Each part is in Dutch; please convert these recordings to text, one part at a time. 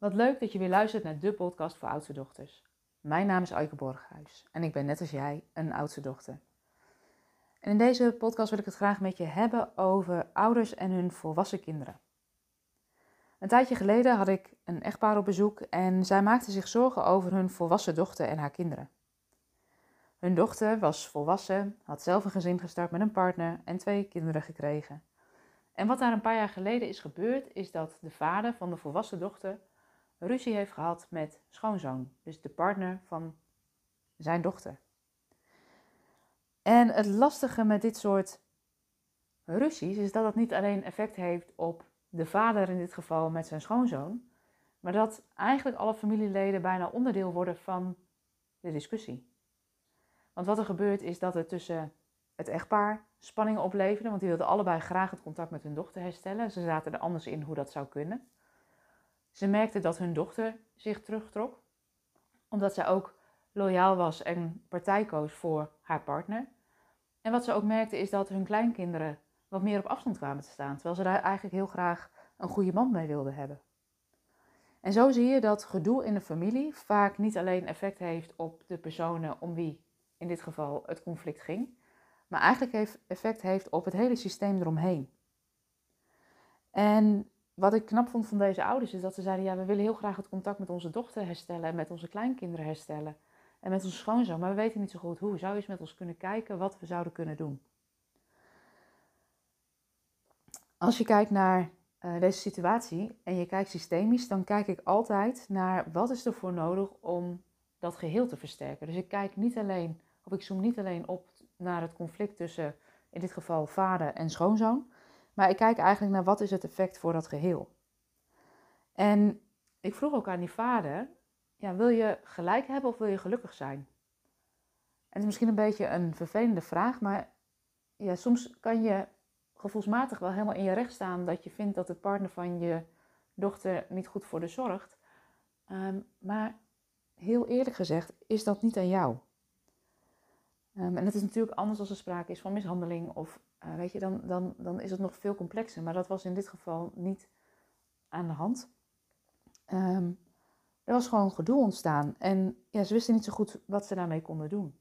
Wat leuk dat je weer luistert naar de podcast voor oudste dochters. Mijn naam is Aike Borghuis en ik ben net als jij een oudste dochter. En in deze podcast wil ik het graag met je hebben over ouders en hun volwassen kinderen. Een tijdje geleden had ik een echtpaar op bezoek en zij maakte zich zorgen over hun volwassen dochter en haar kinderen. Hun dochter was volwassen, had zelf een gezin gestart met een partner en twee kinderen gekregen. En wat daar een paar jaar geleden is gebeurd, is dat de vader van de volwassen dochter ruzie heeft gehad met schoonzoon, dus de partner van zijn dochter. En het lastige met dit soort ruzies is dat het niet alleen effect heeft op de vader in dit geval met zijn schoonzoon, maar dat eigenlijk alle familieleden bijna onderdeel worden van de discussie. Want wat er gebeurt is dat er tussen het echtpaar spanningen opleverde, want die wilden allebei graag het contact met hun dochter herstellen. Ze zaten er anders in hoe dat zou kunnen. Ze merkte dat hun dochter zich terugtrok, omdat zij ook loyaal was en partij koos voor haar partner. En wat ze ook merkte is dat hun kleinkinderen wat meer op afstand kwamen te staan, terwijl ze daar eigenlijk heel graag een goede band mee wilden hebben. En zo zie je dat gedoe in de familie vaak niet alleen effect heeft op de personen om wie in dit geval het conflict ging, maar eigenlijk heeft effect heeft op het hele systeem eromheen. En wat ik knap vond van deze ouders is dat ze zeiden: ja, we willen heel graag het contact met onze dochter herstellen en met onze kleinkinderen herstellen en met onze schoonzoon, maar we weten niet zo goed hoe. Zou je eens met ons kunnen kijken wat we zouden kunnen doen? Als je kijkt naar uh, deze situatie en je kijkt systemisch, dan kijk ik altijd naar wat is er voor nodig om dat geheel te versterken. Dus ik kijk niet alleen, of ik zoom niet alleen op naar het conflict tussen in dit geval vader en schoonzoon, maar ik kijk eigenlijk naar wat is het effect voor dat geheel. En ik vroeg ook aan die vader, ja, wil je gelijk hebben of wil je gelukkig zijn? En het is misschien een beetje een vervelende vraag, maar ja, soms kan je gevoelsmatig wel helemaal in je recht staan dat je vindt dat de partner van je dochter niet goed voor de zorgt. Um, maar heel eerlijk gezegd is dat niet aan jou. Um, en het is natuurlijk anders als er sprake is van mishandeling of uh, weet je, dan, dan, dan is het nog veel complexer. Maar dat was in dit geval niet aan de hand. Um, er was gewoon gedoe ontstaan en ja, ze wisten niet zo goed wat ze daarmee konden doen.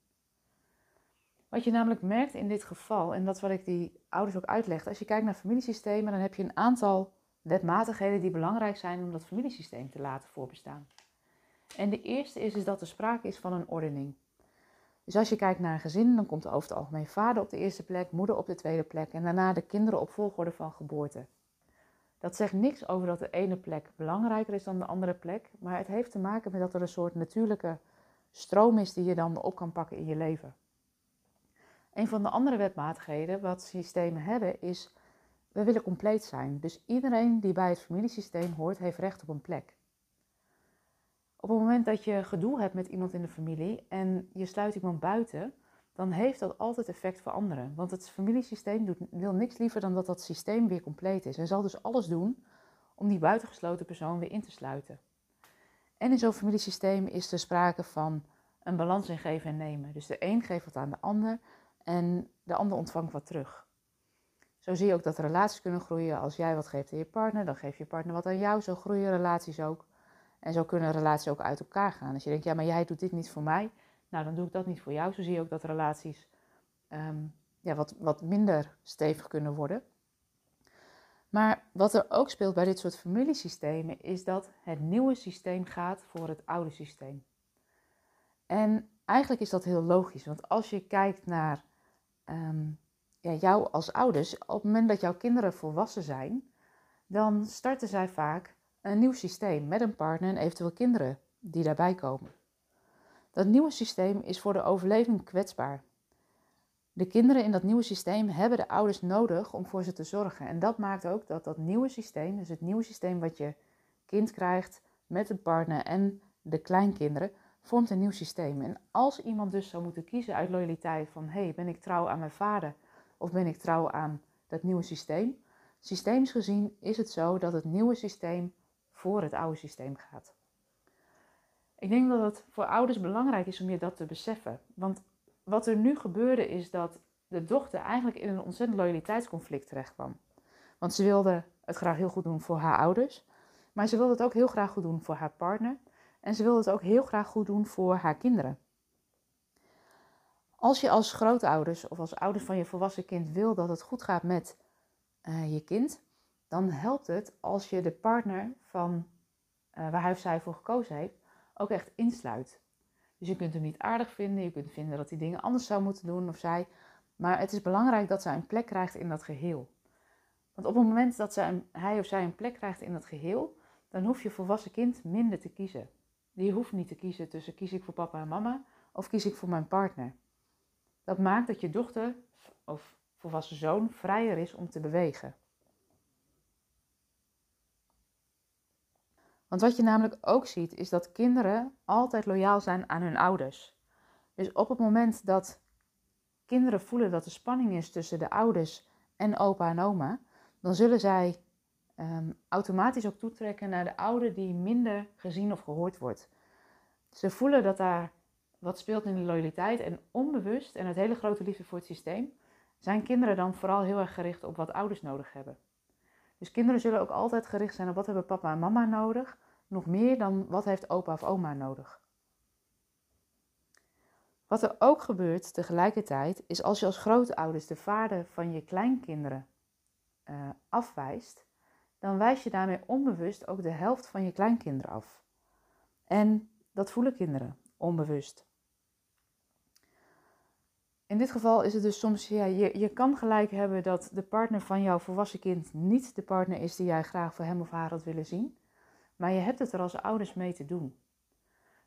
Wat je namelijk merkt in dit geval, en dat is wat ik die ouders ook uitleg, als je kijkt naar familiesystemen, dan heb je een aantal wetmatigheden die belangrijk zijn om dat familiesysteem te laten voorbestaan. En de eerste is, is dat er sprake is van een ordening. Dus als je kijkt naar een gezin, dan komt over het algemeen vader op de eerste plek, moeder op de tweede plek en daarna de kinderen op volgorde van geboorte. Dat zegt niks over dat de ene plek belangrijker is dan de andere plek, maar het heeft te maken met dat er een soort natuurlijke stroom is die je dan op kan pakken in je leven. Een van de andere wetmatigheden wat systemen hebben is, we willen compleet zijn. Dus iedereen die bij het familiesysteem hoort, heeft recht op een plek. Op het moment dat je gedoe hebt met iemand in de familie en je sluit iemand buiten, dan heeft dat altijd effect voor anderen. Want het familiesysteem doet, wil niks liever dan dat dat systeem weer compleet is. En zal dus alles doen om die buitengesloten persoon weer in te sluiten. En in zo'n familiesysteem is er sprake van een balans in geven en nemen. Dus de een geeft wat aan de ander en de ander ontvangt wat terug. Zo zie je ook dat relaties kunnen groeien. Als jij wat geeft aan je partner, dan geeft je partner wat aan jou. Zo groeien relaties ook. En zo kunnen relaties ook uit elkaar gaan. Als je denkt, ja, maar jij doet dit niet voor mij, nou dan doe ik dat niet voor jou. Zo zie je ook dat relaties ehm, ja, wat, wat minder stevig kunnen worden. Maar wat er ook speelt bij dit soort familiesystemen is dat het nieuwe systeem gaat voor het oude systeem. En eigenlijk is dat heel logisch, want als je kijkt naar um, ja, jou als ouders, op het moment dat jouw kinderen volwassen zijn, dan starten zij vaak een nieuw systeem met een partner en eventueel kinderen die daarbij komen. Dat nieuwe systeem is voor de overleving kwetsbaar. De kinderen in dat nieuwe systeem hebben de ouders nodig om voor ze te zorgen. En dat maakt ook dat dat nieuwe systeem, dus het nieuwe systeem wat je kind krijgt met een partner en de kleinkinderen, vormt een nieuw systeem. En als iemand dus zou moeten kiezen uit loyaliteit van hé, hey, ben ik trouw aan mijn vader of ben ik trouw aan dat nieuwe systeem? Systeemisch gezien is het zo dat het nieuwe systeem voor het oude systeem gaat. Ik denk dat het voor ouders belangrijk is om je dat te beseffen. Want wat er nu gebeurde is dat de dochter eigenlijk in een ontzettend loyaliteitsconflict terecht kwam. Want ze wilde het graag heel goed doen voor haar ouders. Maar ze wil het ook heel graag goed doen voor haar partner. En ze wil het ook heel graag goed doen voor haar kinderen. Als je als grootouders of als ouders van je volwassen kind wil dat het goed gaat met uh, je kind, dan helpt het als je de partner van uh, waar hij of zij voor gekozen heeft, ook echt insluit. Dus je kunt hem niet aardig vinden, je kunt vinden dat hij dingen anders zou moeten doen of zij. Maar het is belangrijk dat zij een plek krijgt in dat geheel. Want op het moment dat zij, hij of zij een plek krijgt in dat geheel, dan hoeft je volwassen kind minder te kiezen. Die hoeft niet te kiezen tussen kies ik voor papa en mama of kies ik voor mijn partner. Dat maakt dat je dochter of volwassen zoon vrijer is om te bewegen. Want wat je namelijk ook ziet, is dat kinderen altijd loyaal zijn aan hun ouders. Dus op het moment dat kinderen voelen dat er spanning is tussen de ouders en opa en oma, dan zullen zij um, automatisch ook toetrekken naar de ouder die minder gezien of gehoord wordt. Ze voelen dat daar wat speelt in de loyaliteit en onbewust en het hele grote liefde voor het systeem zijn kinderen dan vooral heel erg gericht op wat ouders nodig hebben. Dus kinderen zullen ook altijd gericht zijn op wat hebben papa en mama nodig, nog meer dan wat heeft opa of oma nodig. Wat er ook gebeurt tegelijkertijd is als je als grootouders de vader van je kleinkinderen uh, afwijst, dan wijs je daarmee onbewust ook de helft van je kleinkinderen af. En dat voelen kinderen onbewust. In dit geval is het dus soms, ja, je, je kan gelijk hebben dat de partner van jouw volwassen kind niet de partner is die jij graag voor hem of haar had willen zien. Maar je hebt het er als ouders mee te doen.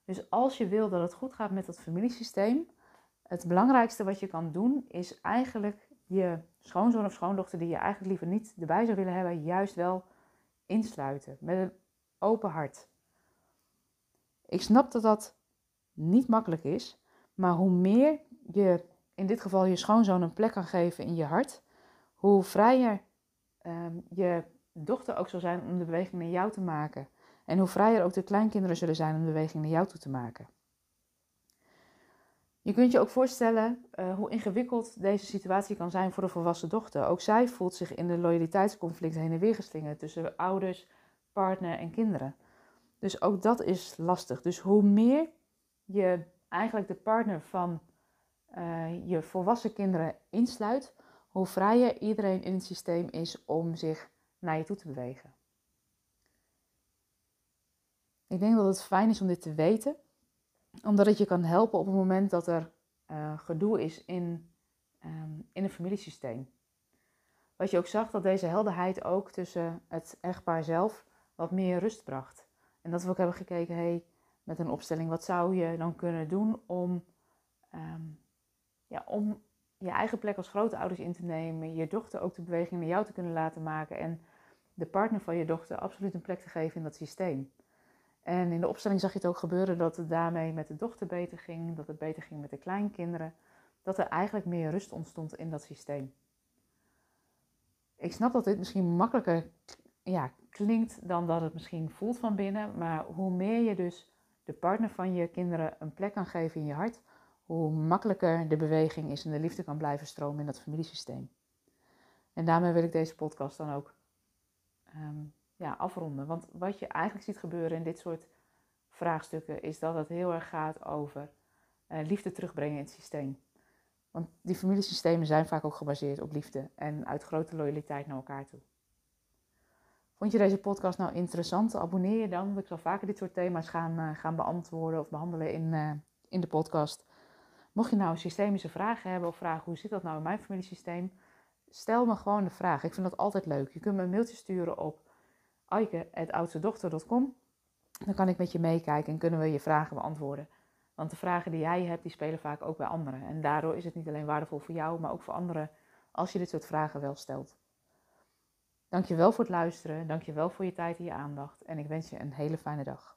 Dus als je wil dat het goed gaat met dat familiesysteem, het belangrijkste wat je kan doen is eigenlijk je schoonzoon of schoondochter die je eigenlijk liever niet erbij zou willen hebben, juist wel insluiten met een open hart. Ik snap dat dat niet makkelijk is, maar hoe meer je in dit geval je schoonzoon een plek kan geven in je hart, hoe vrijer um, je dochter ook zal zijn om de beweging naar jou te maken. En hoe vrijer ook de kleinkinderen zullen zijn om de beweging naar jou toe te maken. Je kunt je ook voorstellen uh, hoe ingewikkeld deze situatie kan zijn voor de volwassen dochter. Ook zij voelt zich in de loyaliteitsconflict heen en weer geslingerd tussen ouders, partner en kinderen. Dus ook dat is lastig. Dus hoe meer je eigenlijk de partner van uh, je volwassen kinderen insluit, hoe vrijer iedereen in het systeem is om zich naar je toe te bewegen. Ik denk dat het fijn is om dit te weten, omdat het je kan helpen op het moment dat er uh, gedoe is in, um, in een familiesysteem. Wat je ook zag, dat deze helderheid ook tussen het echtpaar zelf wat meer rust bracht. En dat we ook hebben gekeken, hey, met een opstelling, wat zou je dan kunnen doen om, um, ja, om je eigen plek als grootouders in te nemen, je dochter ook de beweging naar jou te kunnen laten maken en de partner van je dochter absoluut een plek te geven in dat systeem. En in de opstelling zag je het ook gebeuren dat het daarmee met de dochter beter ging, dat het beter ging met de kleinkinderen, dat er eigenlijk meer rust ontstond in dat systeem. Ik snap dat dit misschien makkelijker ja, klinkt dan dat het misschien voelt van binnen, maar hoe meer je dus de partner van je kinderen een plek kan geven in je hart, hoe makkelijker de beweging is en de liefde kan blijven stromen in dat familiesysteem. En daarmee wil ik deze podcast dan ook um, ja, afronden. Want wat je eigenlijk ziet gebeuren in dit soort vraagstukken is dat het heel erg gaat over uh, liefde terugbrengen in het systeem. Want die familiesystemen zijn vaak ook gebaseerd op liefde en uit grote loyaliteit naar elkaar toe. Vond je deze podcast nou interessant? Abonneer je dan. Ik zal vaker dit soort thema's gaan, uh, gaan beantwoorden of behandelen in, uh, in de podcast. Mocht je nou systemische vragen hebben of vragen hoe zit dat nou in mijn familiesysteem, stel me gewoon de vraag. Ik vind dat altijd leuk. Je kunt me een mailtje sturen op aike.oudstedochter.com. Dan kan ik met je meekijken en kunnen we je vragen beantwoorden. Want de vragen die jij hebt, die spelen vaak ook bij anderen. En daardoor is het niet alleen waardevol voor jou, maar ook voor anderen als je dit soort vragen wel stelt. Dankjewel voor het luisteren, dankjewel voor je tijd en je aandacht en ik wens je een hele fijne dag.